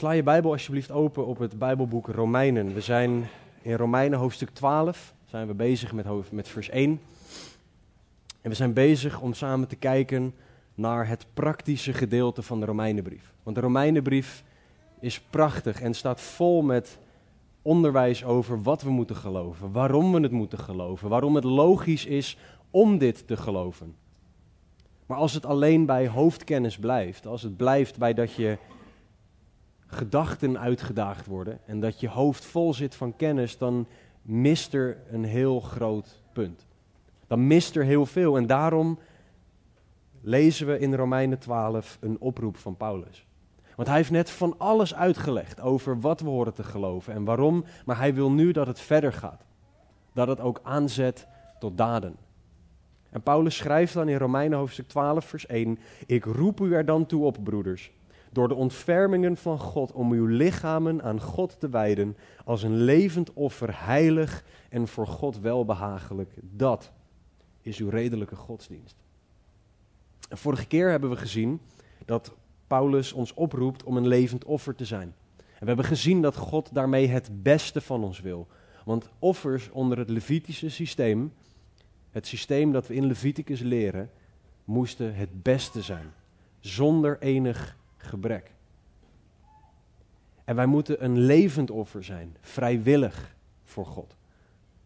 Sla je Bijbel alsjeblieft open op het Bijbelboek Romeinen. We zijn in Romeinen hoofdstuk 12, zijn we bezig met, hoofd, met vers 1. En we zijn bezig om samen te kijken naar het praktische gedeelte van de Romeinenbrief. Want de Romeinenbrief is prachtig en staat vol met onderwijs over wat we moeten geloven, waarom we het moeten geloven, waarom het logisch is om dit te geloven. Maar als het alleen bij hoofdkennis blijft, als het blijft bij dat je gedachten uitgedaagd worden en dat je hoofd vol zit van kennis, dan mist er een heel groot punt. Dan mist er heel veel en daarom lezen we in Romeinen 12 een oproep van Paulus. Want hij heeft net van alles uitgelegd over wat we horen te geloven en waarom, maar hij wil nu dat het verder gaat. Dat het ook aanzet tot daden. En Paulus schrijft dan in Romeinen hoofdstuk 12, vers 1: Ik roep u er dan toe op, broeders door de ontfermingen van God om uw lichamen aan God te wijden als een levend offer, heilig en voor God welbehagelijk. Dat is uw redelijke godsdienst. En vorige keer hebben we gezien dat Paulus ons oproept om een levend offer te zijn. En we hebben gezien dat God daarmee het beste van ons wil. Want offers onder het Levitische systeem, het systeem dat we in Leviticus leren, moesten het beste zijn. Zonder enig gebrek. En wij moeten een levend offer zijn, vrijwillig voor God.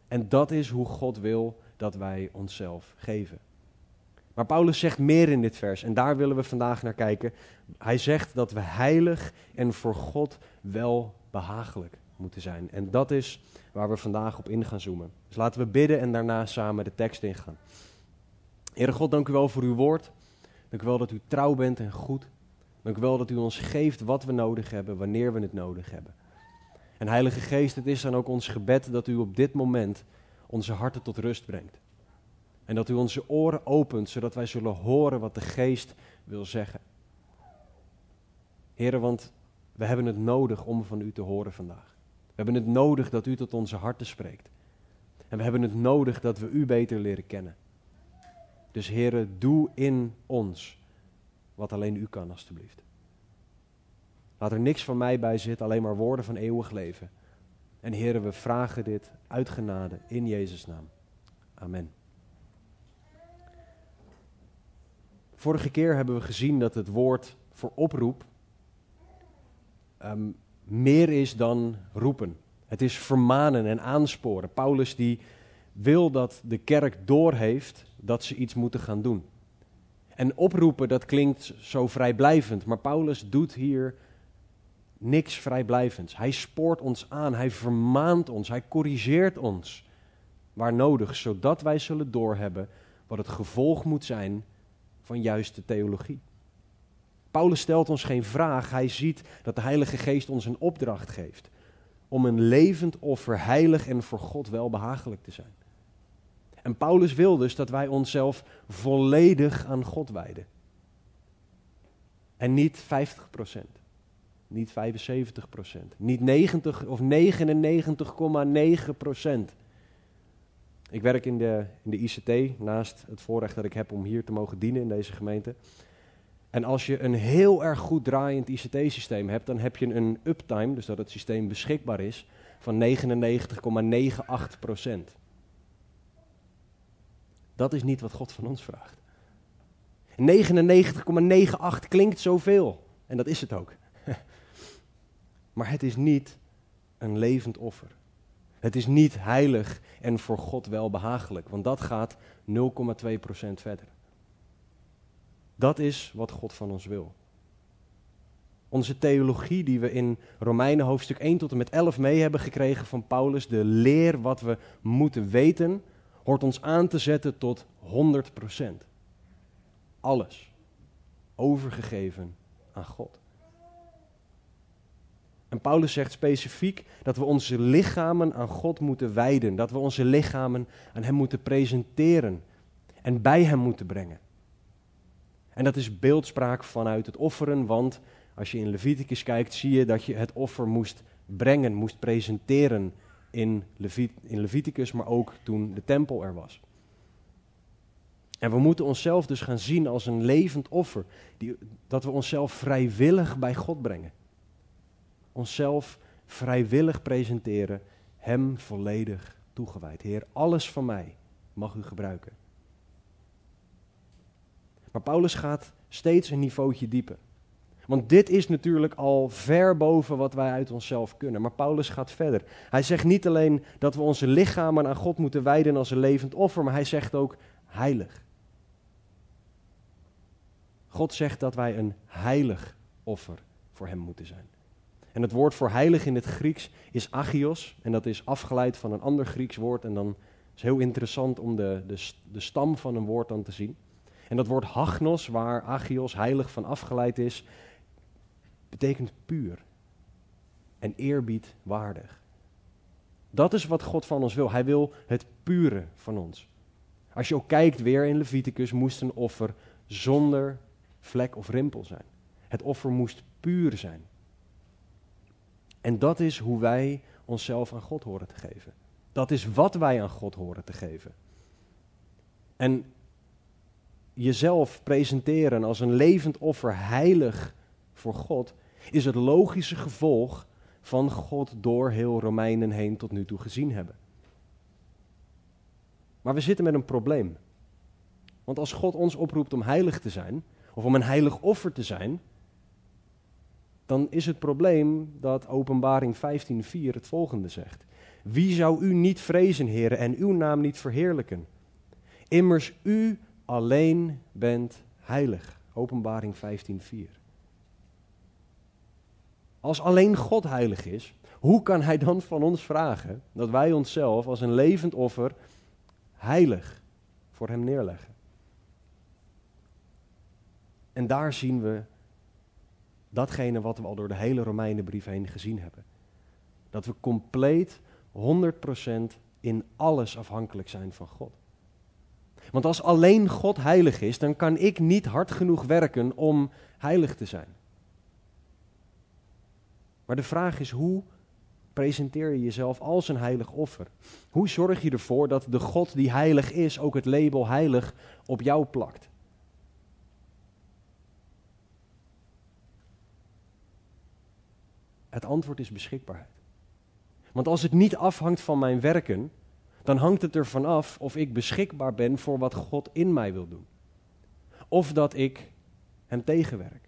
En dat is hoe God wil dat wij onszelf geven. Maar Paulus zegt meer in dit vers en daar willen we vandaag naar kijken. Hij zegt dat we heilig en voor God wel behagelijk moeten zijn. En dat is waar we vandaag op in gaan zoomen. Dus laten we bidden en daarna samen de tekst ingaan. Heere God, dank u wel voor uw woord. Dank u wel dat u trouw bent en goed. Dank u wel dat u ons geeft wat we nodig hebben, wanneer we het nodig hebben. En Heilige Geest, het is dan ook ons gebed dat u op dit moment onze harten tot rust brengt. En dat u onze oren opent, zodat wij zullen horen wat de Geest wil zeggen. Heren, want we hebben het nodig om van u te horen vandaag. We hebben het nodig dat u tot onze harten spreekt. En we hebben het nodig dat we u beter leren kennen. Dus heren, doe in ons wat alleen u kan, alstublieft. Laat er niks van mij bij zitten, alleen maar woorden van eeuwig leven. En heren, we vragen dit uit genade in Jezus' naam. Amen. Vorige keer hebben we gezien dat het woord voor oproep um, meer is dan roepen. Het is vermanen en aansporen. Paulus die wil dat de kerk doorheeft dat ze iets moeten gaan doen. En oproepen, dat klinkt zo vrijblijvend, maar Paulus doet hier niks vrijblijvends. Hij spoort ons aan, hij vermaant ons, hij corrigeert ons waar nodig, zodat wij zullen doorhebben wat het gevolg moet zijn van juiste theologie. Paulus stelt ons geen vraag, hij ziet dat de Heilige Geest ons een opdracht geeft om een levend offer heilig en voor God welbehagelijk te zijn. En Paulus wil dus dat wij onszelf volledig aan God wijden. En niet 50%, niet 75%, niet 90 of 99,9%. Ik werk in de, in de ICT, naast het voorrecht dat ik heb om hier te mogen dienen in deze gemeente. En als je een heel erg goed draaiend ICT-systeem hebt, dan heb je een uptime, dus dat het systeem beschikbaar is, van 99,98 procent. Dat is niet wat God van ons vraagt. 99,98 klinkt zoveel. En dat is het ook. maar het is niet een levend offer. Het is niet heilig en voor God wel behagelijk, want dat gaat 0,2% verder. Dat is wat God van ons wil. Onze theologie die we in Romeinen hoofdstuk 1 tot en met 11 mee hebben gekregen van Paulus, de leer wat we moeten weten, hoort ons aan te zetten tot 100%. Alles overgegeven aan God. En Paulus zegt specifiek dat we onze lichamen aan God moeten wijden. Dat we onze lichamen aan Hem moeten presenteren en bij Hem moeten brengen. En dat is beeldspraak vanuit het offeren, want als je in Leviticus kijkt, zie je dat je het offer moest brengen, moest presenteren in, in Leviticus, maar ook toen de tempel er was. En we moeten onszelf dus gaan zien als een levend offer, die, dat we onszelf vrijwillig bij God brengen. Onszelf vrijwillig presenteren, Hem volledig toegewijd. Heer, alles van mij mag u gebruiken. Maar Paulus gaat steeds een niveautje dieper. Want dit is natuurlijk al ver boven wat wij uit onszelf kunnen. Maar Paulus gaat verder. Hij zegt niet alleen dat we onze lichamen aan God moeten wijden als een levend offer, maar hij zegt ook heilig. God zegt dat wij een heilig offer voor hem moeten zijn. En het woord voor heilig in het Grieks is agios. En dat is afgeleid van een ander Grieks woord. En dan is het heel interessant om de, de, de stam van een woord dan te zien. En dat woord hagnos, waar agios heilig van afgeleid is, betekent puur en eerbiedwaardig. Dat is wat God van ons wil. Hij wil het pure van ons. Als je ook kijkt weer in Leviticus, moest een offer zonder vlek of rimpel zijn. Het offer moest puur zijn. En dat is hoe wij onszelf aan God horen te geven. Dat is wat wij aan God horen te geven. En jezelf presenteren als een levend offer, heilig voor God, is het logische gevolg van God door heel Romeinen heen tot nu toe gezien hebben. Maar we zitten met een probleem. Want als God ons oproept om heilig te zijn, of om een heilig offer te zijn, dan is het probleem dat Openbaring 15:4 het volgende zegt. Wie zou u niet vrezen, heren, en uw naam niet verheerlijken? Immers u alleen bent heilig. Openbaring 15:4. Als alleen God heilig is, hoe kan Hij dan van ons vragen dat wij onszelf als een levend offer heilig voor Hem neerleggen? En daar zien we datgene wat we al door de hele Romeinenbrief heen gezien hebben. Dat we compleet 100% in alles afhankelijk zijn van God. Want als alleen God heilig is, dan kan ik niet hard genoeg werken om heilig te zijn. Maar de vraag is hoe presenteer je jezelf als een heilig offer? Hoe zorg je ervoor dat de God die heilig is ook het label heilig op jou plakt? Het antwoord is beschikbaarheid. Want als het niet afhangt van mijn werken, dan hangt het ervan af of ik beschikbaar ben voor wat God in mij wil doen. Of dat ik hem tegenwerk.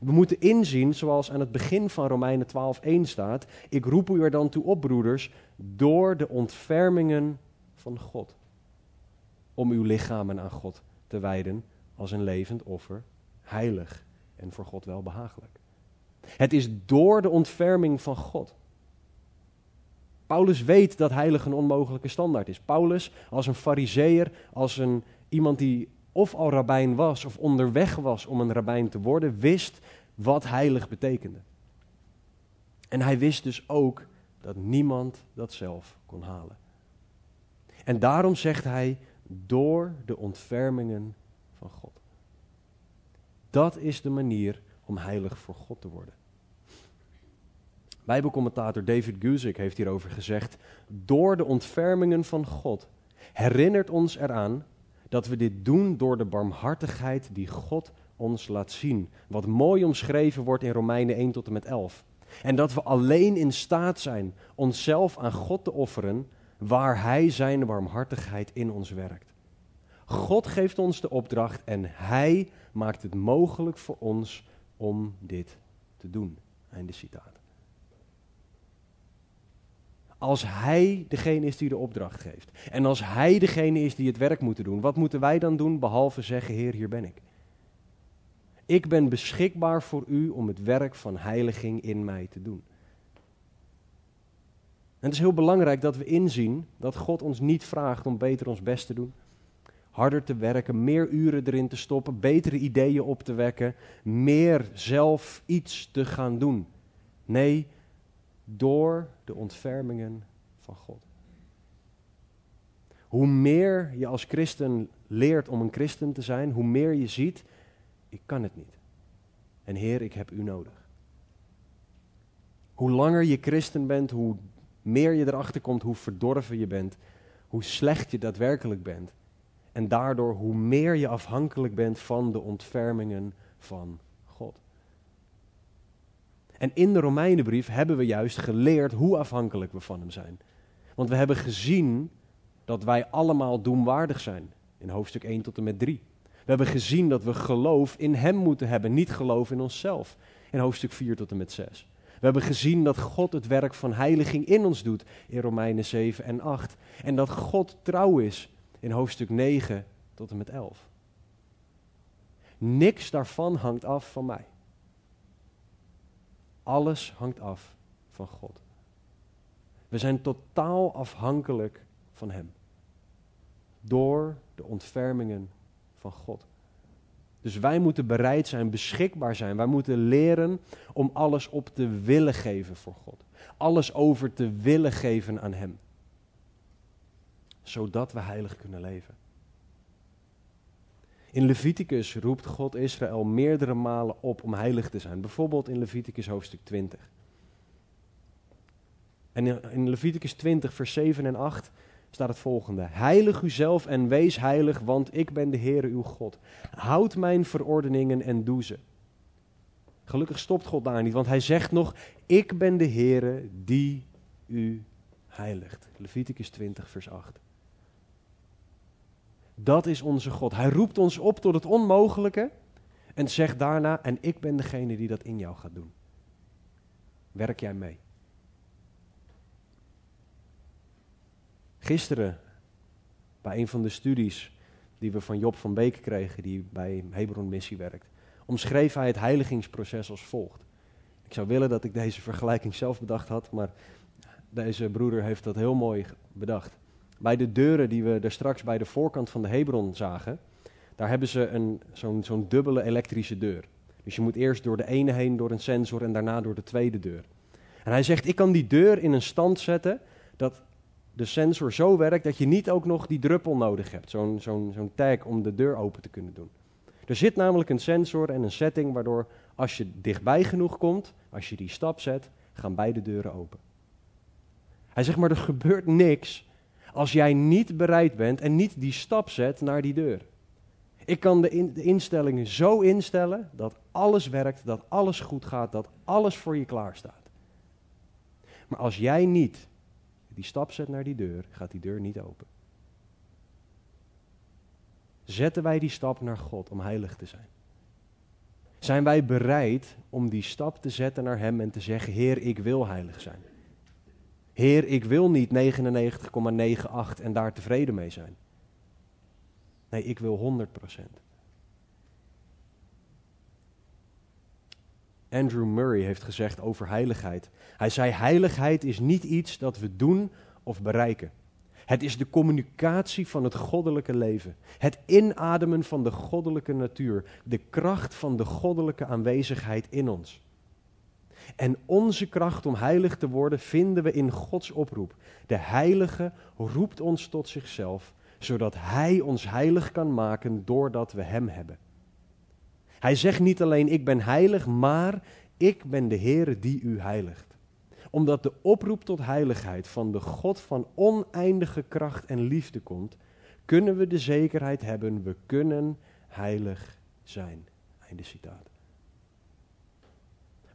We moeten inzien, zoals aan het begin van Romeinen 12:1 staat: Ik roep u er dan toe op, broeders, door de ontfermingen van God, om uw lichamen aan God te wijden als een levend offer, heilig en voor God welbehagelijk. Het is door de ontferming van God. Paulus weet dat heilig een onmogelijke standaard is. Paulus, als een fariseer, als een, iemand die of al rabbijn was of onderweg was om een rabbijn te worden, wist wat heilig betekende. En hij wist dus ook dat niemand dat zelf kon halen. En daarom zegt hij, door de ontfermingen van God. Dat is de manier om heilig voor God te worden. Bijbelcommentator David Guzik heeft hierover gezegd: Door de ontfermingen van God herinnert ons eraan dat we dit doen door de barmhartigheid die God ons laat zien. Wat mooi omschreven wordt in Romeinen 1 tot en met 11. En dat we alleen in staat zijn onszelf aan God te offeren waar Hij zijn barmhartigheid in ons werkt. God geeft ons de opdracht en Hij maakt het mogelijk voor ons om dit te doen. Einde citaat. Als Hij degene is die de opdracht geeft. En als Hij degene is die het werk moet doen. Wat moeten wij dan doen behalve zeggen, Heer, hier ben ik. Ik ben beschikbaar voor u om het werk van heiliging in mij te doen. En het is heel belangrijk dat we inzien dat God ons niet vraagt om beter ons best te doen, harder te werken, meer uren erin te stoppen, betere ideeën op te wekken, meer zelf iets te gaan doen. Nee, door de ontfermingen van God. Hoe meer je als christen leert om een christen te zijn, hoe meer je ziet, ik kan het niet. En Heer, ik heb u nodig. Hoe langer je christen bent, hoe meer je erachter komt hoe verdorven je bent, hoe slecht je daadwerkelijk bent. En daardoor hoe meer je afhankelijk bent van de ontfermingen van God. En in de Romeinenbrief hebben we juist geleerd hoe afhankelijk we van Hem zijn. Want we hebben gezien dat wij allemaal doemwaardig zijn. In hoofdstuk 1 tot en met 3. We hebben gezien dat we geloof in Hem moeten hebben, niet geloof in onszelf. In hoofdstuk 4 tot en met 6. We hebben gezien dat God het werk van heiliging in ons doet in Romeinen 7 en 8. En dat God trouw is in hoofdstuk 9 tot en met 11. Niks daarvan hangt af van mij. Alles hangt af van God. We zijn totaal afhankelijk van Hem. Door de ontfermingen van God. Dus wij moeten bereid zijn, beschikbaar zijn. Wij moeten leren om alles op te willen geven voor God. Alles over te willen geven aan Hem. Zodat we heilig kunnen leven. In Leviticus roept God Israël meerdere malen op om heilig te zijn. Bijvoorbeeld in Leviticus hoofdstuk 20. En in Leviticus 20, vers 7 en 8 staat het volgende. Heilig uzelf en wees heilig, want ik ben de Heere uw God. Houd mijn verordeningen en doe ze. Gelukkig stopt God daar niet, want hij zegt nog, ik ben de Heere die u heiligt. Leviticus 20, vers 8. Dat is onze God. Hij roept ons op tot het onmogelijke en zegt daarna, en ik ben degene die dat in jou gaat doen. Werk jij mee? Gisteren, bij een van de studies die we van Job van Beek kregen, die bij Hebron Missie werkt, omschreef hij het heiligingsproces als volgt. Ik zou willen dat ik deze vergelijking zelf bedacht had, maar deze broeder heeft dat heel mooi bedacht. Bij de deuren die we er straks bij de voorkant van de Hebron zagen, daar hebben ze een, zo'n, zo'n dubbele elektrische deur. Dus je moet eerst door de ene heen door een sensor en daarna door de tweede deur. En hij zegt, ik kan die deur in een stand zetten dat de sensor zo werkt dat je niet ook nog die druppel nodig hebt. Zo'n zo'n zo'n tag om de deur open te kunnen doen. Er zit namelijk een sensor en een setting waardoor als je dichtbij genoeg komt, als je die stap zet, gaan beide deuren open. Hij zegt maar, er gebeurt niks als jij niet bereid bent en niet die stap zet naar die deur. Ik kan de, de instellingen zo instellen dat alles werkt, dat alles goed gaat, dat alles voor je klaar staat. Maar als jij niet die stap zet naar die deur, gaat die deur niet open. Zetten wij die stap naar God om heilig te zijn? Zijn wij bereid om die stap te zetten naar Hem en te zeggen: Heer, ik wil heilig zijn? Heer, ik wil niet 99,98 en daar tevreden mee zijn. Nee, ik wil 100% Andrew Murray heeft gezegd over heiligheid. Hij zei: Heiligheid is niet iets dat we doen of bereiken. Het is de communicatie van het goddelijke leven. Het inademen van de goddelijke natuur. De kracht van de goddelijke aanwezigheid in ons. En onze kracht om heilig te worden vinden we in Gods oproep. De heilige roept ons tot zichzelf, zodat Hij ons heilig kan maken doordat we Hem hebben. Hij zegt niet alleen ik ben heilig, maar ik ben de Heere die u heiligt. Omdat de oproep tot heiligheid van de God van oneindige kracht en liefde komt, kunnen we de zekerheid hebben, we kunnen heilig zijn. Einde citaat.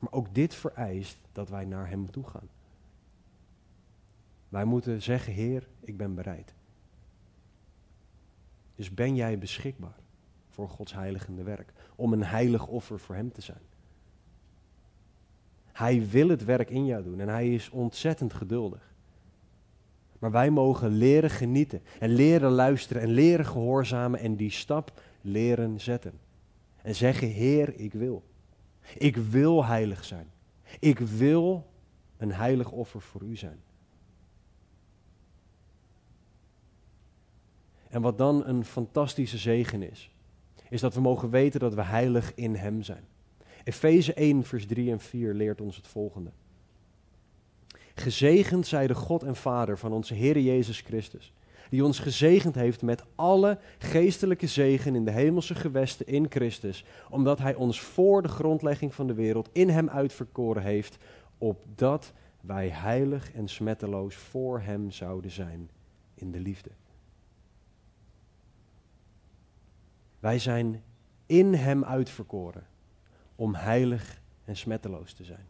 Maar ook dit vereist dat wij naar Hem toe gaan. Wij moeten zeggen, Heer, ik ben bereid. Dus ben jij beschikbaar voor Gods heiligende werk? Om een heilig offer voor Hem te zijn. Hij wil het werk in jou doen en Hij is ontzettend geduldig. Maar wij mogen leren genieten en leren luisteren en leren gehoorzamen en die stap leren zetten. En zeggen, Heer, ik wil. Ik wil heilig zijn. Ik wil een heilig offer voor u zijn. En wat dan een fantastische zegen is, is dat we mogen weten dat we heilig in Hem zijn. Efeze 1, vers 3 en 4 leert ons het volgende. Gezegend zij de God en Vader van onze Heer Jezus Christus, die ons gezegend heeft met alle geestelijke zegen in de hemelse gewesten in Christus, omdat Hij ons voor de grondlegging van de wereld in Hem uitverkoren heeft, opdat wij heilig en smetteloos voor Hem zouden zijn in de liefde. Wij zijn in Hem uitverkoren om heilig en smetteloos te zijn.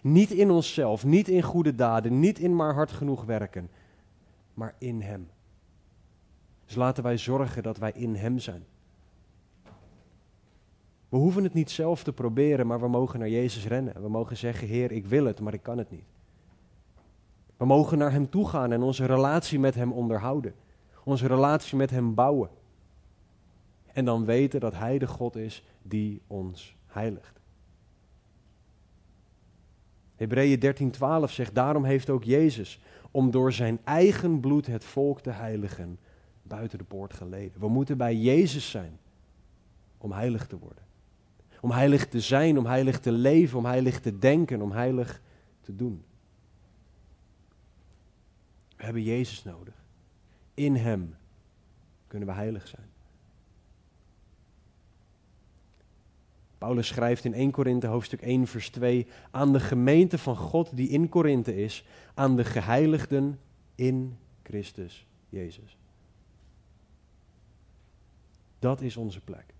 Niet in onszelf, niet in goede daden, niet in maar hard genoeg werken, maar in Hem. Dus laten wij zorgen dat wij in Hem zijn. We hoeven het niet zelf te proberen, maar we mogen naar Jezus rennen. We mogen zeggen, Heer, ik wil het, maar ik kan het niet. We mogen naar Hem toe gaan en onze relatie met Hem onderhouden. Onze relatie met Hem bouwen. En dan weten dat Hij de God is die ons heiligt. Hebreeën 13:12 zegt, daarom heeft ook Jezus, om door zijn eigen bloed het volk te heiligen, buiten de poort geleden. We moeten bij Jezus zijn om heilig te worden. Om heilig te zijn, om heilig te leven, om heilig te denken, om heilig te doen. We hebben Jezus nodig. In Hem kunnen we heilig zijn. Paulus schrijft in 1 Korinthe hoofdstuk 1 vers 2 aan de gemeente van God die in Korinthe is, aan de geheiligden in Christus Jezus. Dat is onze plek.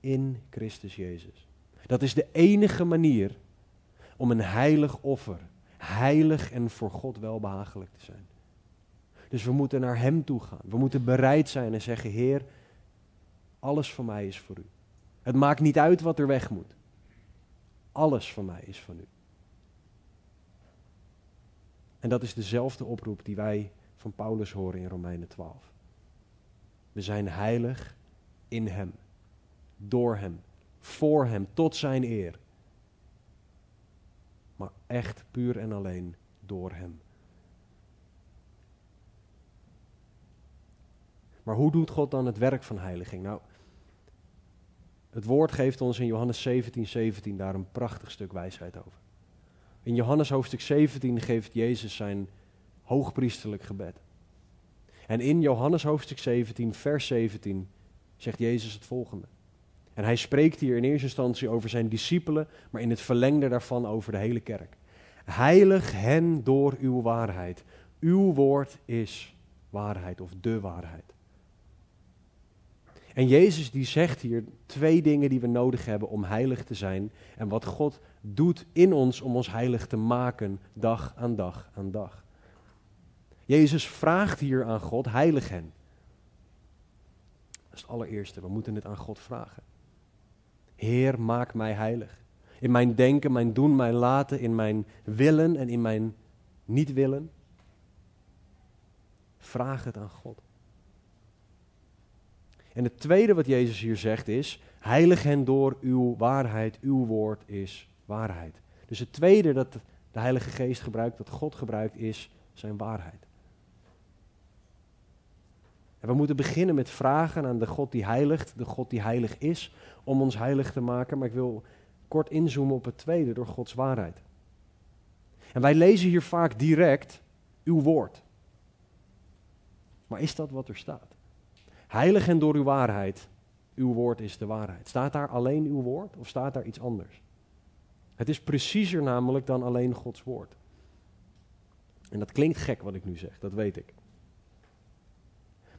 In Christus Jezus. Dat is de enige manier om een heilig offer, heilig en voor God welbehagelijk te zijn. Dus we moeten naar Hem toe gaan. We moeten bereid zijn en zeggen, Heer, alles van mij is voor U. Het maakt niet uit wat er weg moet. Alles van mij is van u. En dat is dezelfde oproep die wij van Paulus horen in Romeinen 12. We zijn heilig in Hem, door Hem, voor Hem, tot Zijn eer. Maar echt puur en alleen door Hem. Maar hoe doet God dan het werk van heiliging? Nou, het woord geeft ons in Johannes 17, 17 daar een prachtig stuk wijsheid over. In Johannes hoofdstuk 17 geeft Jezus zijn hoogpriesterlijk gebed. En in Johannes hoofdstuk 17, vers 17, zegt Jezus het volgende. En hij spreekt hier in eerste instantie over zijn discipelen, maar in het verlengde daarvan over de hele kerk. Heilig hen door uw waarheid. Uw woord is waarheid of de waarheid. En Jezus die zegt hier twee dingen die we nodig hebben om heilig te zijn. En wat God doet in ons om ons heilig te maken, dag aan dag aan dag. Jezus vraagt hier aan God, heilig hen. Dat is het allereerste, we moeten het aan God vragen. Heer, maak mij heilig. In mijn denken, mijn doen, mijn laten, in mijn willen en in mijn niet willen. Vraag het aan God. En het tweede wat Jezus hier zegt is, heilig hen door uw waarheid, uw woord is waarheid. Dus het tweede dat de Heilige Geest gebruikt, dat God gebruikt, is zijn waarheid. En we moeten beginnen met vragen aan de God die heiligt, de God die heilig is, om ons heilig te maken. Maar ik wil kort inzoomen op het tweede, door Gods waarheid. En wij lezen hier vaak direct uw woord. Maar is dat wat er staat? Heilig en door uw waarheid. Uw woord is de waarheid. Staat daar alleen uw woord of staat daar iets anders? Het is preciezer namelijk dan alleen Gods woord. En dat klinkt gek wat ik nu zeg, dat weet ik.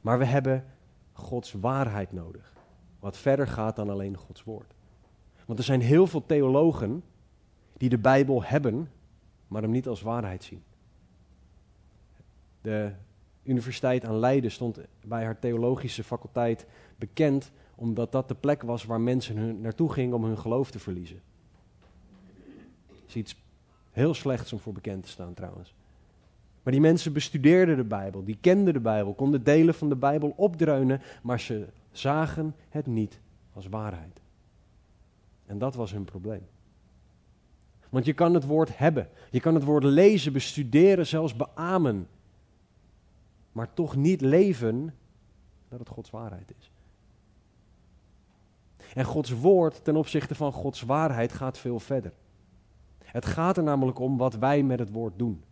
Maar we hebben Gods waarheid nodig. Wat verder gaat dan alleen Gods woord. Want er zijn heel veel theologen die de Bijbel hebben, maar hem niet als waarheid zien. De Universiteit aan Leiden stond bij haar theologische faculteit bekend omdat dat de plek was waar mensen hun naartoe gingen om hun geloof te verliezen. Dat is iets heel slechts om voor bekend te staan trouwens. Maar die mensen bestudeerden de Bijbel, die kenden de Bijbel, konden delen van de Bijbel opdreunen, maar ze zagen het niet als waarheid. En dat was hun probleem. Want je kan het woord hebben, je kan het woord lezen, bestuderen, zelfs beamen maar toch niet leven dat het Gods waarheid is. En Gods woord ten opzichte van Gods waarheid gaat veel verder. Het gaat er namelijk om wat wij met het woord doen.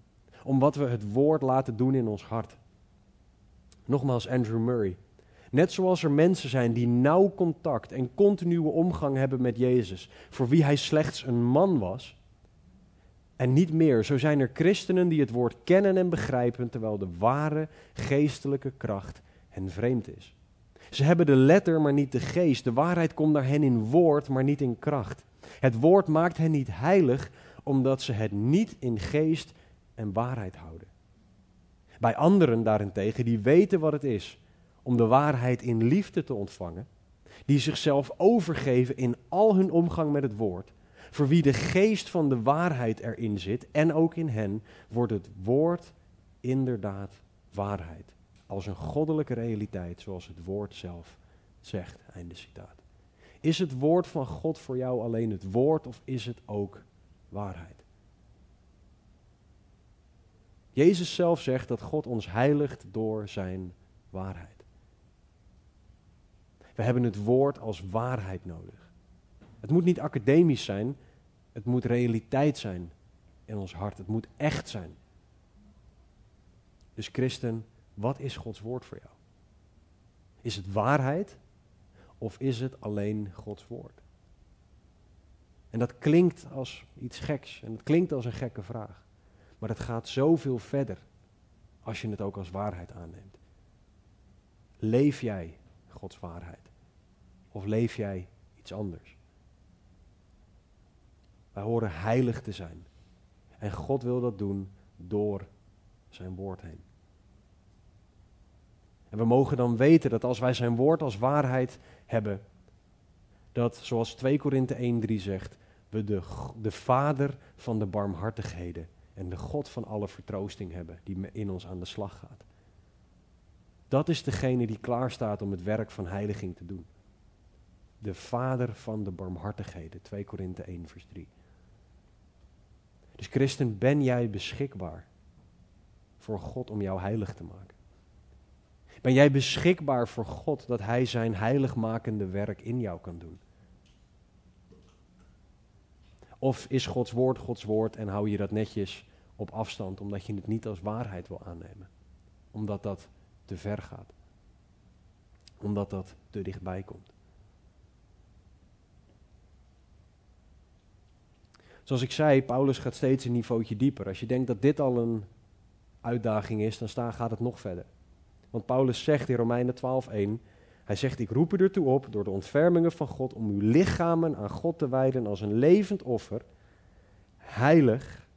Om wat we het woord laten doen in ons hart. Nogmaals, Andrew Murray. Net zoals er mensen zijn die nauw contact en continue omgang hebben met Jezus, voor wie hij slechts een man was en niet meer, zo zijn er christenen die het woord kennen en begrijpen, terwijl de ware geestelijke kracht hen vreemd is. Ze hebben de letter, maar niet de geest. De waarheid komt naar hen in woord, maar niet in kracht. Het woord maakt hen niet heilig, omdat ze het niet in geest en waarheid houden. Bij anderen daarentegen, die weten wat het is om de waarheid in liefde te ontvangen, die zichzelf overgeven in al hun omgang met het woord, voor wie de geest van de waarheid erin zit en ook in hen, wordt het woord inderdaad waarheid. Als een goddelijke realiteit, zoals het woord zelf zegt. Einde citaat. Is het woord van God voor jou alleen het woord of is het ook waarheid? Jezus zelf zegt dat God ons heiligt door zijn waarheid. We hebben het woord als waarheid nodig. Het moet niet academisch zijn, het moet realiteit zijn in ons hart. Het moet echt zijn. Dus christen, wat is Gods woord voor jou? Is het waarheid of is het alleen Gods woord? En dat klinkt als iets geks en het klinkt als een gekke vraag. Maar het gaat zoveel verder als je het ook als waarheid aanneemt. Leef jij Gods waarheid? Of leef jij iets anders? Wij horen heilig te zijn. En God wil dat doen door zijn woord heen. En we mogen dan weten dat als wij zijn woord als waarheid hebben, dat zoals 2 Korinthe 1.3 zegt, we de, de Vader van de barmhartigheden en de God van alle vertroosting hebben die in ons aan de slag gaat. Dat is degene die klaar staat om het werk van heiliging te doen. De Vader van de barmhartigheden, 2 Korinthe 1 vers 3. Dus christen, ben jij beschikbaar voor God om jou heilig te maken? Ben jij beschikbaar voor God dat Hij zijn heiligmakende werk in jou kan doen? Of is Gods woord Gods woord en hou je dat netjes op afstand omdat je het niet als waarheid wil aannemen? Omdat dat te ver gaat. Omdat dat te dichtbij komt. Zoals ik zei, Paulus gaat steeds een niveautje dieper. Als je denkt dat dit al een uitdaging is, dan gaat het nog verder. Want Paulus zegt in Romeinen 12:1, hij zegt: Ik roep u ertoe op door de ontfermingen van God om uw lichamen aan God te wijden als een levend offer, heilig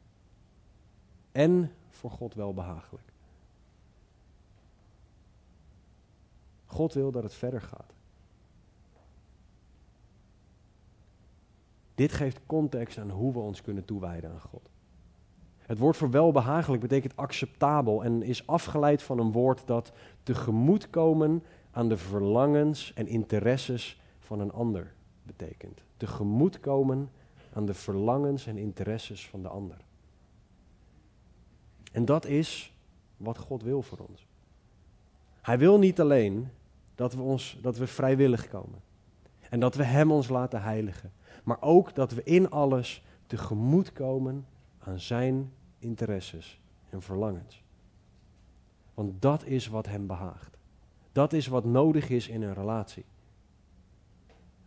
en voor God welbehagelijk. God wil dat het verder gaat. Dit geeft context aan hoe we ons kunnen toewijden aan God. Het woord voor welbehagelijk betekent acceptabel en is afgeleid van een woord dat tegemoetkomen aan de verlangens en interesses van een ander betekent. Tegemoetkomen aan de verlangens en interesses van de ander. En dat is wat God wil voor ons. Hij wil niet alleen dat we, ons, dat we vrijwillig komen en dat we Hem ons laten heiligen, maar ook dat we in alles tegemoetkomen aan Zijn interesses en verlangens. Want dat is wat Hem behaagt. Dat is wat nodig is in een relatie.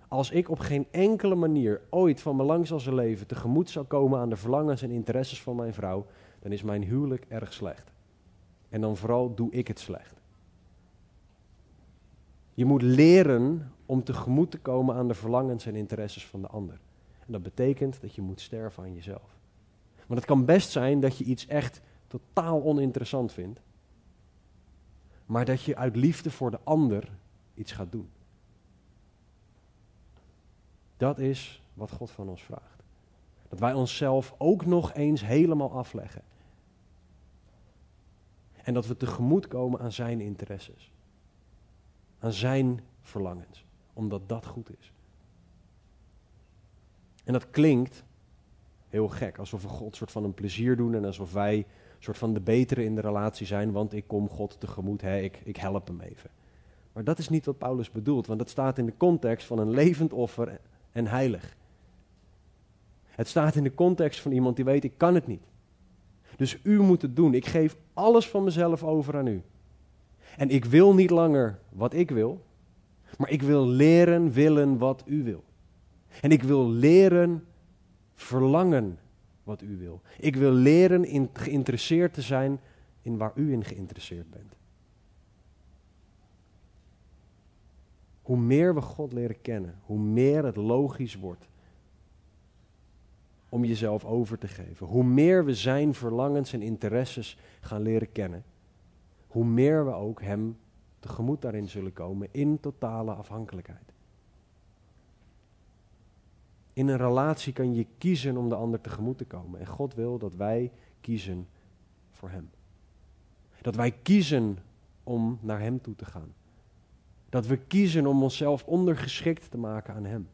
Als ik op geen enkele manier ooit van mijn lang zal zijn leven tegemoet zal komen aan de verlangens en interesses van mijn vrouw, dan is mijn huwelijk erg slecht. En dan vooral doe ik het slecht. Je moet leren om tegemoet te komen aan de verlangens en interesses van de ander. En dat betekent dat je moet sterven aan jezelf. Want het kan best zijn dat je iets echt totaal oninteressant vindt, maar dat je uit liefde voor de ander iets gaat doen. Dat is wat God van ons vraagt. Dat wij onszelf ook nog eens helemaal afleggen. En dat we tegemoet komen aan zijn interesses. Aan zijn verlangens. Omdat dat goed is. En dat klinkt heel gek. Alsof we God soort van een plezier doen en alsof wij soort van de betere in de relatie zijn, want ik kom God tegemoet, hè, ik, ik help hem even. Maar dat is niet wat Paulus bedoelt, want dat staat in de context van een levend offer en heilig. Het staat in de context van iemand die weet, ik kan het niet. Dus u moet het doen. Ik geef alles van mezelf over aan u. En ik wil niet langer wat ik wil, maar ik wil leren willen wat u wil. En ik wil leren verlangen wat u wil. Ik wil leren in, geïnteresseerd te zijn in waar u in geïnteresseerd bent. Hoe meer we God leren kennen, hoe meer het logisch wordt om jezelf over te geven. Hoe meer we zijn verlangens en interesses gaan leren kennen, hoe meer we ook Hem tegemoet daarin zullen komen in totale afhankelijkheid. In een relatie kan je kiezen om de ander tegemoet te komen. En God wil dat wij kiezen voor Hem. Dat wij kiezen om naar Hem toe te gaan. Dat we kiezen om onszelf ondergeschikt te maken aan Hem.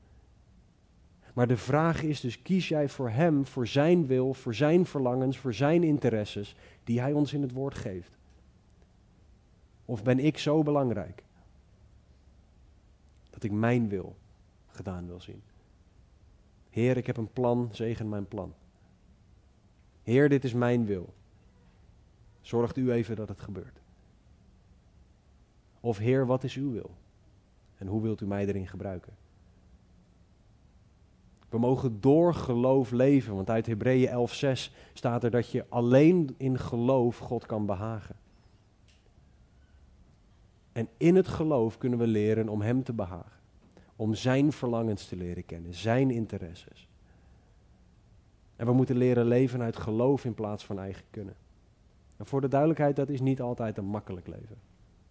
Maar de vraag is dus, kies jij voor Hem, voor Zijn wil, voor Zijn verlangens, voor Zijn interesses, die Hij ons in het woord geeft? Of ben ik zo belangrijk dat ik mijn wil gedaan wil zien? Heer, ik heb een plan, zegen mijn plan. Heer, dit is mijn wil. Zorgt u even dat het gebeurt. Of Heer, wat is uw wil? En hoe wilt u mij erin gebruiken? We mogen door geloof leven, want uit Hebreeën 11:6 staat er dat je alleen in geloof God kan behagen. En in het geloof kunnen we leren om Hem te behagen. Om Zijn verlangens te leren kennen, Zijn interesses. En we moeten leren leven uit geloof in plaats van eigen kunnen. En voor de duidelijkheid, dat is niet altijd een makkelijk leven.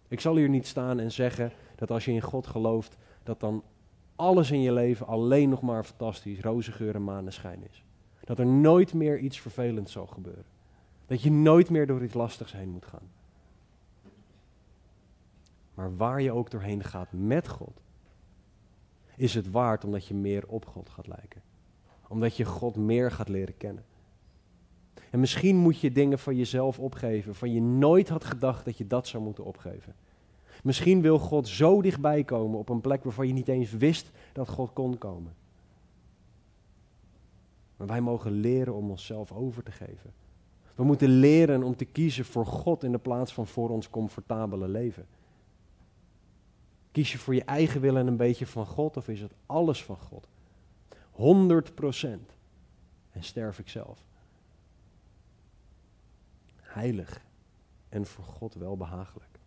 Ik zal hier niet staan en zeggen dat als je in God gelooft, dat dan alles in je leven alleen nog maar fantastisch, roze geur en maneschijn is. Dat er nooit meer iets vervelends zal gebeuren. Dat je nooit meer door iets lastigs heen moet gaan. Maar waar je ook doorheen gaat met God, is het waard omdat je meer op God gaat lijken. Omdat je God meer gaat leren kennen. En misschien moet je dingen van jezelf opgeven, van je nooit had gedacht dat je dat zou moeten opgeven. Misschien wil God zo dichtbij komen op een plek waarvan je niet eens wist dat God kon komen. Maar wij mogen leren om onszelf over te geven. We moeten leren om te kiezen voor God in de plaats van voor ons comfortabele leven. Kies je voor je eigen wil en een beetje van God of is het alles van God? 100 procent. En sterf ik zelf. Heilig en voor God wel behagelijk.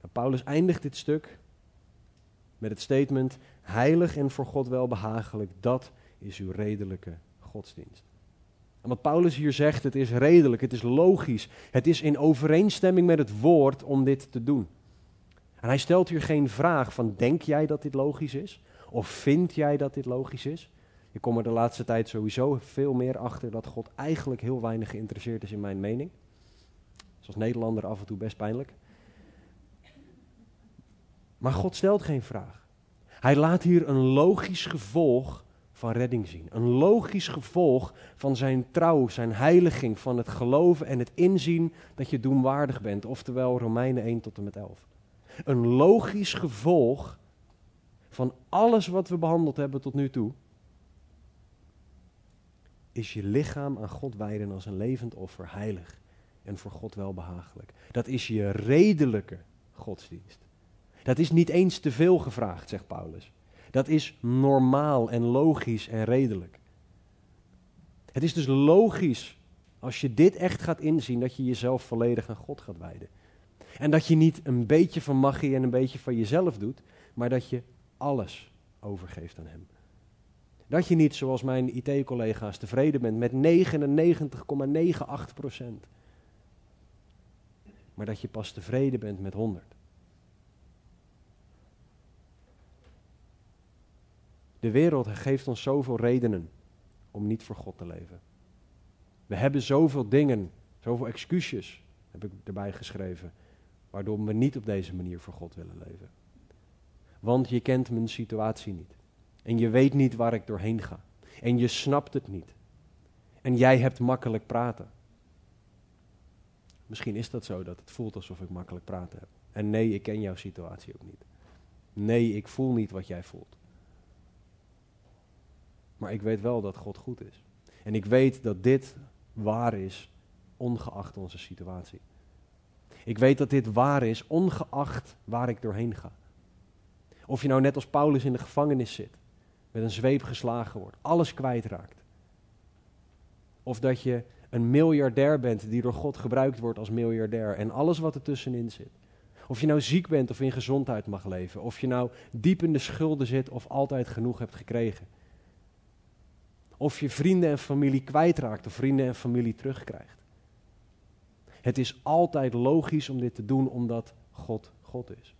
Nou, Paulus eindigt dit stuk met het statement: heilig en voor God wel behagelijk, dat is uw redelijke godsdienst. En wat Paulus hier zegt, het is redelijk, het is logisch, het is in overeenstemming met het woord om dit te doen. En hij stelt hier geen vraag van denk jij dat dit logisch is? Of vind jij dat dit logisch is? Ik kom er de laatste tijd sowieso veel meer achter dat God eigenlijk heel weinig geïnteresseerd is in mijn mening. Zoals Nederlander af en toe best pijnlijk. Maar God stelt geen vraag. Hij laat hier een logisch gevolg van redding zien. Een logisch gevolg van zijn trouw, zijn heiliging, van het geloven en het inzien dat je doenwaardig bent. Oftewel Romeinen 1 tot en met 11. Een logisch gevolg van alles wat we behandeld hebben tot nu toe, is je lichaam aan God wijden als een levend offer, heilig en voor God welbehagelijk. Dat is je redelijke godsdienst. Dat is niet eens te veel gevraagd, zegt Paulus. Dat is normaal en logisch en redelijk. Het is dus logisch als je dit echt gaat inzien dat je jezelf volledig aan God gaat wijden. En dat je niet een beetje van magie en een beetje van jezelf doet, maar dat je alles overgeeft aan Hem. Dat je niet, zoals mijn IT-collega's, tevreden bent met 99,98 procent. Maar dat je pas tevreden bent met 100. De wereld geeft ons zoveel redenen om niet voor God te leven. We hebben zoveel dingen, zoveel excuses, heb ik erbij geschreven, waardoor we niet op deze manier voor God willen leven. Want je kent mijn situatie niet. En je weet niet waar ik doorheen ga. En je snapt het niet. En jij hebt makkelijk praten. Misschien is dat zo, dat het voelt alsof ik makkelijk praten heb. En nee, ik ken jouw situatie ook niet. Nee, ik voel niet wat jij voelt. Maar ik weet wel dat God goed is. En ik weet dat dit waar is, ongeacht onze situatie. Ik weet dat dit waar is, ongeacht waar ik doorheen ga. Of je nou net als Paulus in de gevangenis zit, met een zweep geslagen wordt, alles kwijtraakt. Of dat je een miljardair bent die door God gebruikt wordt als miljardair en alles wat er tussenin zit. Of je nou ziek bent of in gezondheid mag leven. Of je nou diep in de schulden zit of altijd genoeg hebt gekregen. Of je vrienden en familie kwijtraakt of vrienden en familie terugkrijgt. Het is altijd logisch om dit te doen omdat God God is.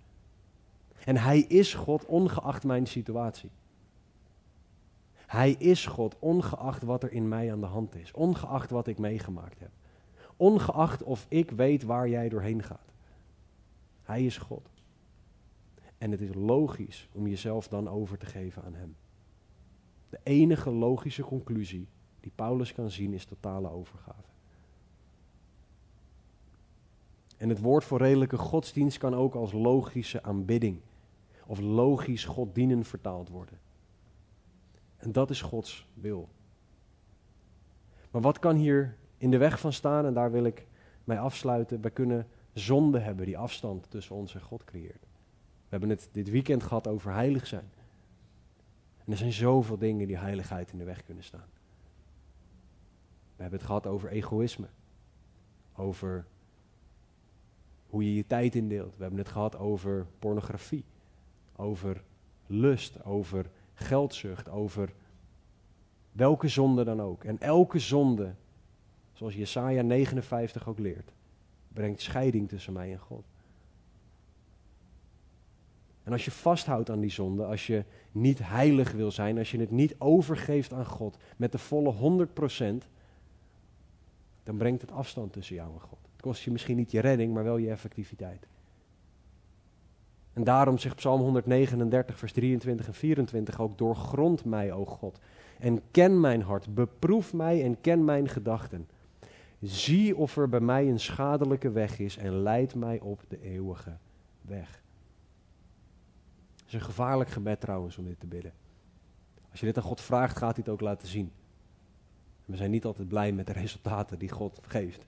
En Hij is God ongeacht mijn situatie. Hij is God ongeacht wat er in mij aan de hand is. Ongeacht wat ik meegemaakt heb. Ongeacht of ik weet waar jij doorheen gaat. Hij is God. En het is logisch om jezelf dan over te geven aan Hem. De enige logische conclusie die Paulus kan zien is totale overgave. En het woord voor redelijke godsdienst kan ook als logische aanbidding of logisch God dienen vertaald worden. En dat is Gods wil. Maar wat kan hier in de weg van staan? En daar wil ik mij afsluiten. Wij kunnen zonde hebben die afstand tussen ons en God creëert. We hebben het dit weekend gehad over heilig zijn. En er zijn zoveel dingen die heiligheid in de weg kunnen staan. We hebben het gehad over egoïsme. Over hoe je je tijd indeelt. We hebben het gehad over pornografie. Over lust. Over geldzucht. Over welke zonde dan ook. En elke zonde, zoals Jesaja 59 ook leert, brengt scheiding tussen mij en God. En als je vasthoudt aan die zonde, als je niet heilig wil zijn, als je het niet overgeeft aan God met de volle 100%, dan brengt het afstand tussen jou en God. Het kost je misschien niet je redding, maar wel je effectiviteit. En daarom zegt Psalm 139, vers 23 en 24 ook: Doorgrond mij, o God, en ken mijn hart, beproef mij en ken mijn gedachten. Zie of er bij mij een schadelijke weg is en leid mij op de eeuwige weg. Is een gevaarlijk gebed trouwens om dit te bidden. Als je dit aan God vraagt, gaat hij het ook laten zien. We zijn niet altijd blij met de resultaten die God geeft.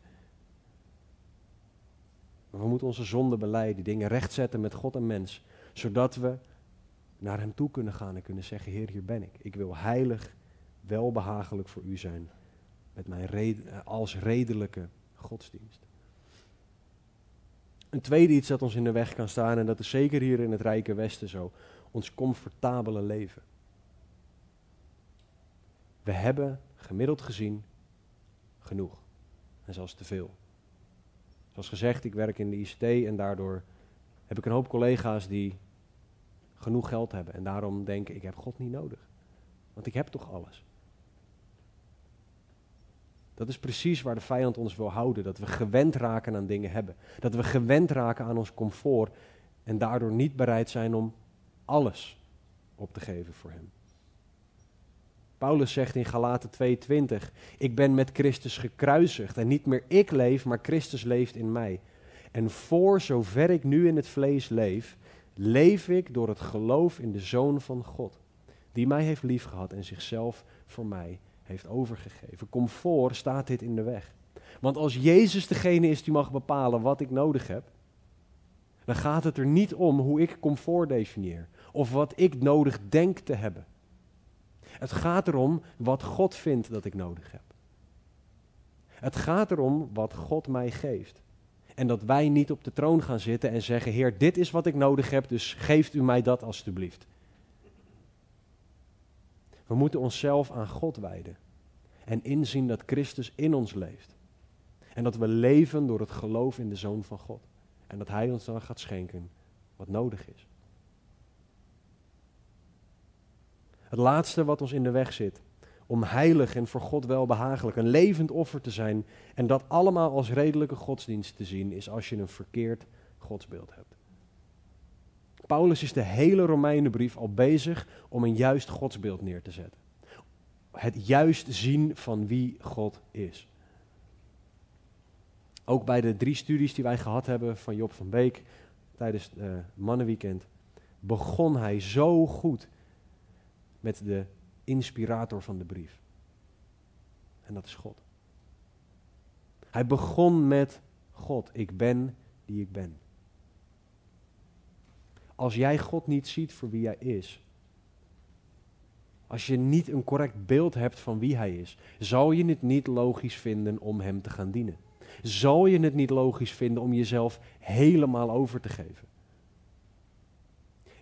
Maar we moeten onze zonden beleiden, dingen rechtzetten met God en mens, zodat we naar Hem toe kunnen gaan en kunnen zeggen, Heer, hier ben ik. Ik wil heilig, welbehagelijk voor U zijn, met mijn als redelijke godsdienst. Een tweede iets dat ons in de weg kan staan, en dat is zeker hier in het Rijke Westen zo, ons comfortabele leven. We hebben gemiddeld gezien genoeg. En zelfs te veel. Zoals gezegd, ik werk in de ICT en daardoor heb ik een hoop collega's die genoeg geld hebben. En daarom denken, ik heb God niet nodig. Want ik heb toch alles. Dat is precies waar de vijand ons wil houden. Dat we gewend raken aan dingen hebben. Dat we gewend raken aan ons comfort. En daardoor niet bereid zijn om alles op te geven voor hem. Paulus zegt in Galaten 2:20: Ik ben met Christus gekruisigd en niet meer ik leef, maar Christus leeft in mij. En voor zover ik nu in het vlees leef, leef ik door het geloof in de Zoon van God, die mij heeft liefgehad en zichzelf voor mij heeft overgegeven. Comfort staat dit in de weg. Want als Jezus degene is die mag bepalen wat ik nodig heb, dan gaat het er niet om hoe ik comfort definieer of wat ik nodig denk te hebben. Het gaat erom wat God vindt dat ik nodig heb. Het gaat erom wat God mij geeft. En dat wij niet op de troon gaan zitten en zeggen: Heer, dit is wat ik nodig heb, dus geeft u mij dat alstublieft. We moeten onszelf aan God wijden. En inzien dat Christus in ons leeft. En dat we leven door het geloof in de Zoon van God. En dat Hij ons dan gaat schenken wat nodig is. Het laatste wat ons in de weg zit. Om heilig en voor God welbehagelijk een levend offer te zijn. En dat allemaal als redelijke godsdienst te zien, is als je een verkeerd godsbeeld hebt. Paulus is de hele Romeinenbrief al bezig om een juist godsbeeld neer te zetten. Het juist zien van wie God is. Ook bij de drie studies die wij gehad hebben van Job van Beek tijdens het mannenweekend, begon hij zo goed met de inspirator van de brief. En dat is God. Hij begon met God, ik ben die ik ben. Als jij God niet ziet voor wie hij is, als je niet een correct beeld hebt van wie hij is, zal je het niet logisch vinden om hem te gaan dienen. Zal je het niet logisch vinden om jezelf helemaal over te geven.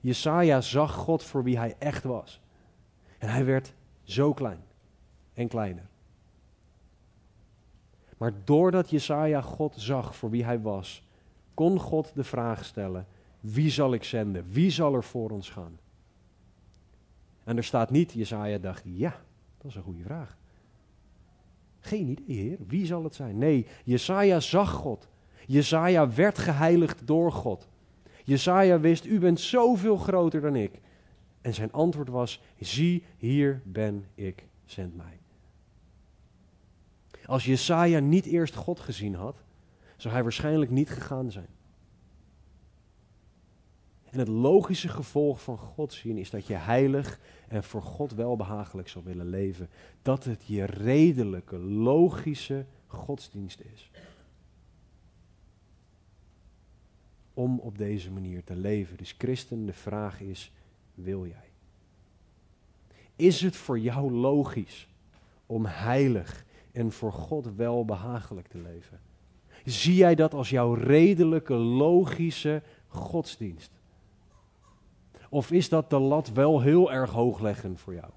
Jesaja zag God voor wie hij echt was. En hij werd zo klein en kleiner. Maar doordat Jesaja God zag voor wie hij was, kon God de vraag stellen: wie zal ik zenden? Wie zal er voor ons gaan? En er staat niet, Jesaja dacht, ja, dat is een goede vraag. Geen idee, Heer, wie zal het zijn? Nee, Jesaja zag God. Jesaja werd geheiligd door God. Jesaja wist, u bent zoveel groter dan ik. En zijn antwoord was, zie, hier ben ik, zend mij. Als Jesaja niet eerst God gezien had, zou hij waarschijnlijk niet gegaan zijn. En het logische gevolg van God zien is dat je heilig en voor God welbehagelijk zal willen leven. Dat het je redelijke, logische godsdienst is. Om op deze manier te leven. Dus christen, de vraag is, wil jij? Is het voor jou logisch om heilig en voor God welbehagelijk te leven? Zie jij dat als jouw redelijke, logische godsdienst? Of is dat de lat wel heel erg hoog leggen voor jou?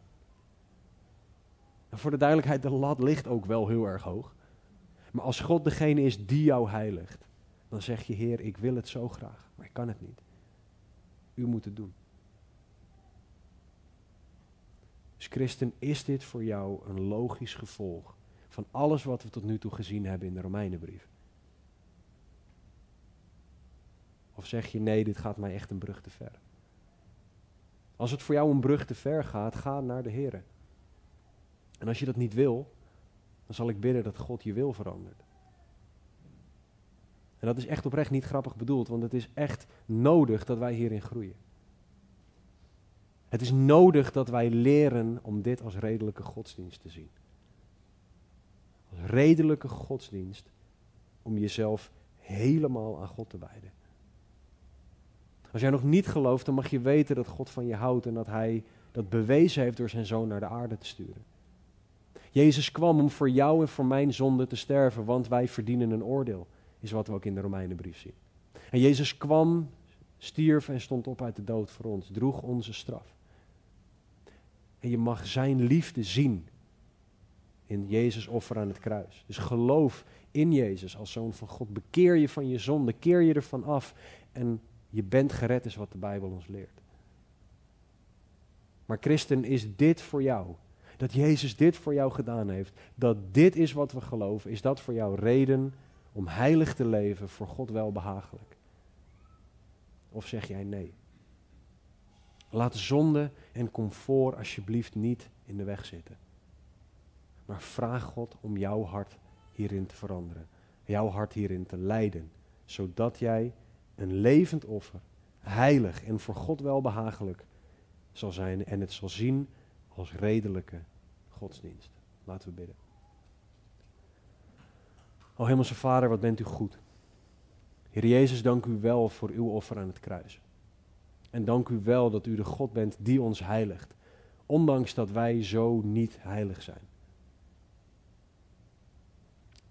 En voor de duidelijkheid, de lat ligt ook wel heel erg hoog. Maar als God degene is die jou heiligt, dan zeg je, Heer, ik wil het zo graag, maar ik kan het niet. U moet het doen. Dus christen, is dit voor jou een logisch gevolg van alles wat we tot nu toe gezien hebben in de Romeinenbrief? Of zeg je, nee, dit gaat mij echt een brug te ver? Als het voor jou een brug te ver gaat, ga naar de Heer. En als je dat niet wil, dan zal ik bidden dat God je wil verandert. En dat is echt oprecht niet grappig bedoeld, want het is echt nodig dat wij hierin groeien. Het is nodig dat wij leren om dit als redelijke godsdienst te zien. Als redelijke godsdienst om jezelf helemaal aan God te wijden. Als jij nog niet gelooft, dan mag je weten dat God van je houdt en dat Hij dat bewezen heeft door zijn zoon naar de aarde te sturen. Jezus kwam om voor jou en voor mijn zonde te sterven, want wij verdienen een oordeel, is wat we ook in de Romeinenbrief zien. En Jezus kwam, stierf en stond op uit de dood voor ons, droeg onze straf. En je mag zijn liefde zien in Jezus offer aan het kruis. Dus geloof in Jezus als zoon van God. Bekeer je van je zonde, keer je ervan af en je bent gered is wat de Bijbel ons leert. Maar christen, is dit voor jou? Dat Jezus dit voor jou gedaan heeft, dat dit is wat we geloven, is dat voor jou reden om heilig te leven, voor God wel behagelijk? Of zeg jij nee? Laat zonde en comfort alsjeblieft niet in de weg zitten. Maar vraag God om jouw hart hierin te veranderen. Jouw hart hierin te leiden. Zodat jij een levend offer, heilig en voor God welbehagelijk zal zijn en het zal zien als redelijke godsdienst. Laten we bidden. O Hemelse Vader, wat bent u goed. Heer Jezus, dank u wel voor uw offer aan het kruis. En dank u wel dat u de God bent die ons heiligt, ondanks dat wij zo niet heilig zijn.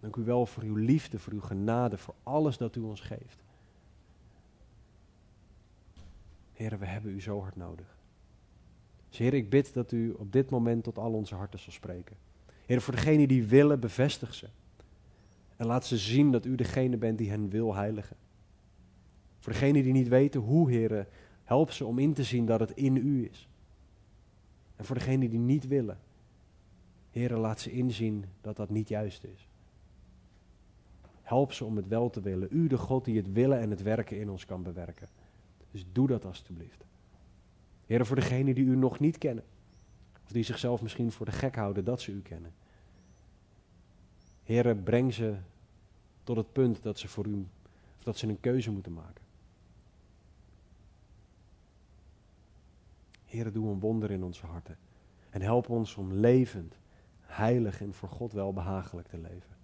Dank u wel voor uw liefde, voor uw genade, voor alles dat u ons geeft. Heer, we hebben u zo hard nodig. Dus ik bid dat u op dit moment tot al onze harten zal spreken. Heer, voor degenen die willen, bevestig ze. En laat ze zien dat u degene bent die hen wil heiligen. Voor degenen die niet weten hoe, Heer, help ze om in te zien dat het in u is. En voor degenen die niet willen, Heer, laat ze inzien dat dat niet juist is. Help ze om het wel te willen. U, de God die het willen en het werken in ons kan bewerken. Dus doe dat alstublieft. Heren, voor degenen die u nog niet kennen. Of die zichzelf misschien voor de gek houden dat ze u kennen. Heren, breng ze tot het punt dat ze voor u, dat ze een keuze moeten maken. Heren, doe een wonder in onze harten. En help ons om levend, heilig en voor God welbehagelijk te leven.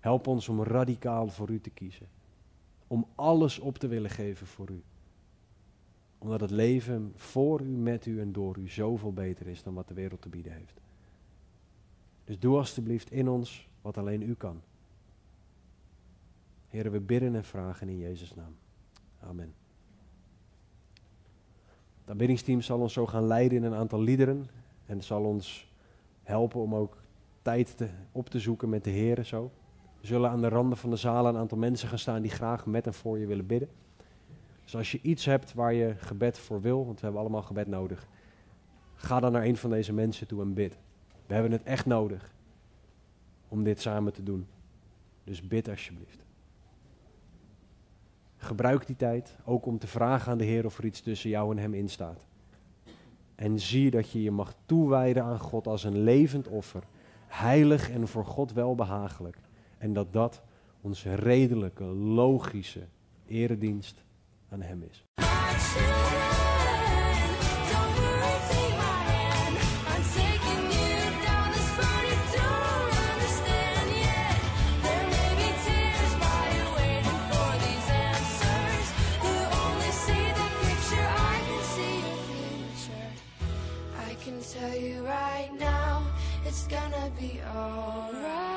Help ons om radicaal voor u te kiezen. Om alles op te willen geven voor u. Omdat het leven voor u, met u en door u zoveel beter is dan wat de wereld te bieden heeft. Dus doe alstublieft in ons wat alleen u kan. Heren, we bidden en vragen in Jezus' naam. Amen. Het aanbiddingsteam zal ons zo gaan leiden in een aantal liederen. En zal ons helpen om ook tijd te, op te zoeken met de Heer. Zo. We zullen aan de randen van de zaal een aantal mensen gaan staan die graag met en voor je willen bidden. Dus als je iets hebt waar je gebed voor wil, want we hebben allemaal gebed nodig, ga dan naar een van deze mensen toe en bid. We hebben het echt nodig om dit samen te doen. Dus bid alsjeblieft. Gebruik die tijd ook om te vragen aan de Heer of er iets tussen jou en Hem instaat. En zie dat je je mag toewijden aan God als een levend offer, heilig en voor God welbehagelijk. En dat dat onze redelijke, logische eredienst aan er Hem is. tell you right now, it's gonna be alright.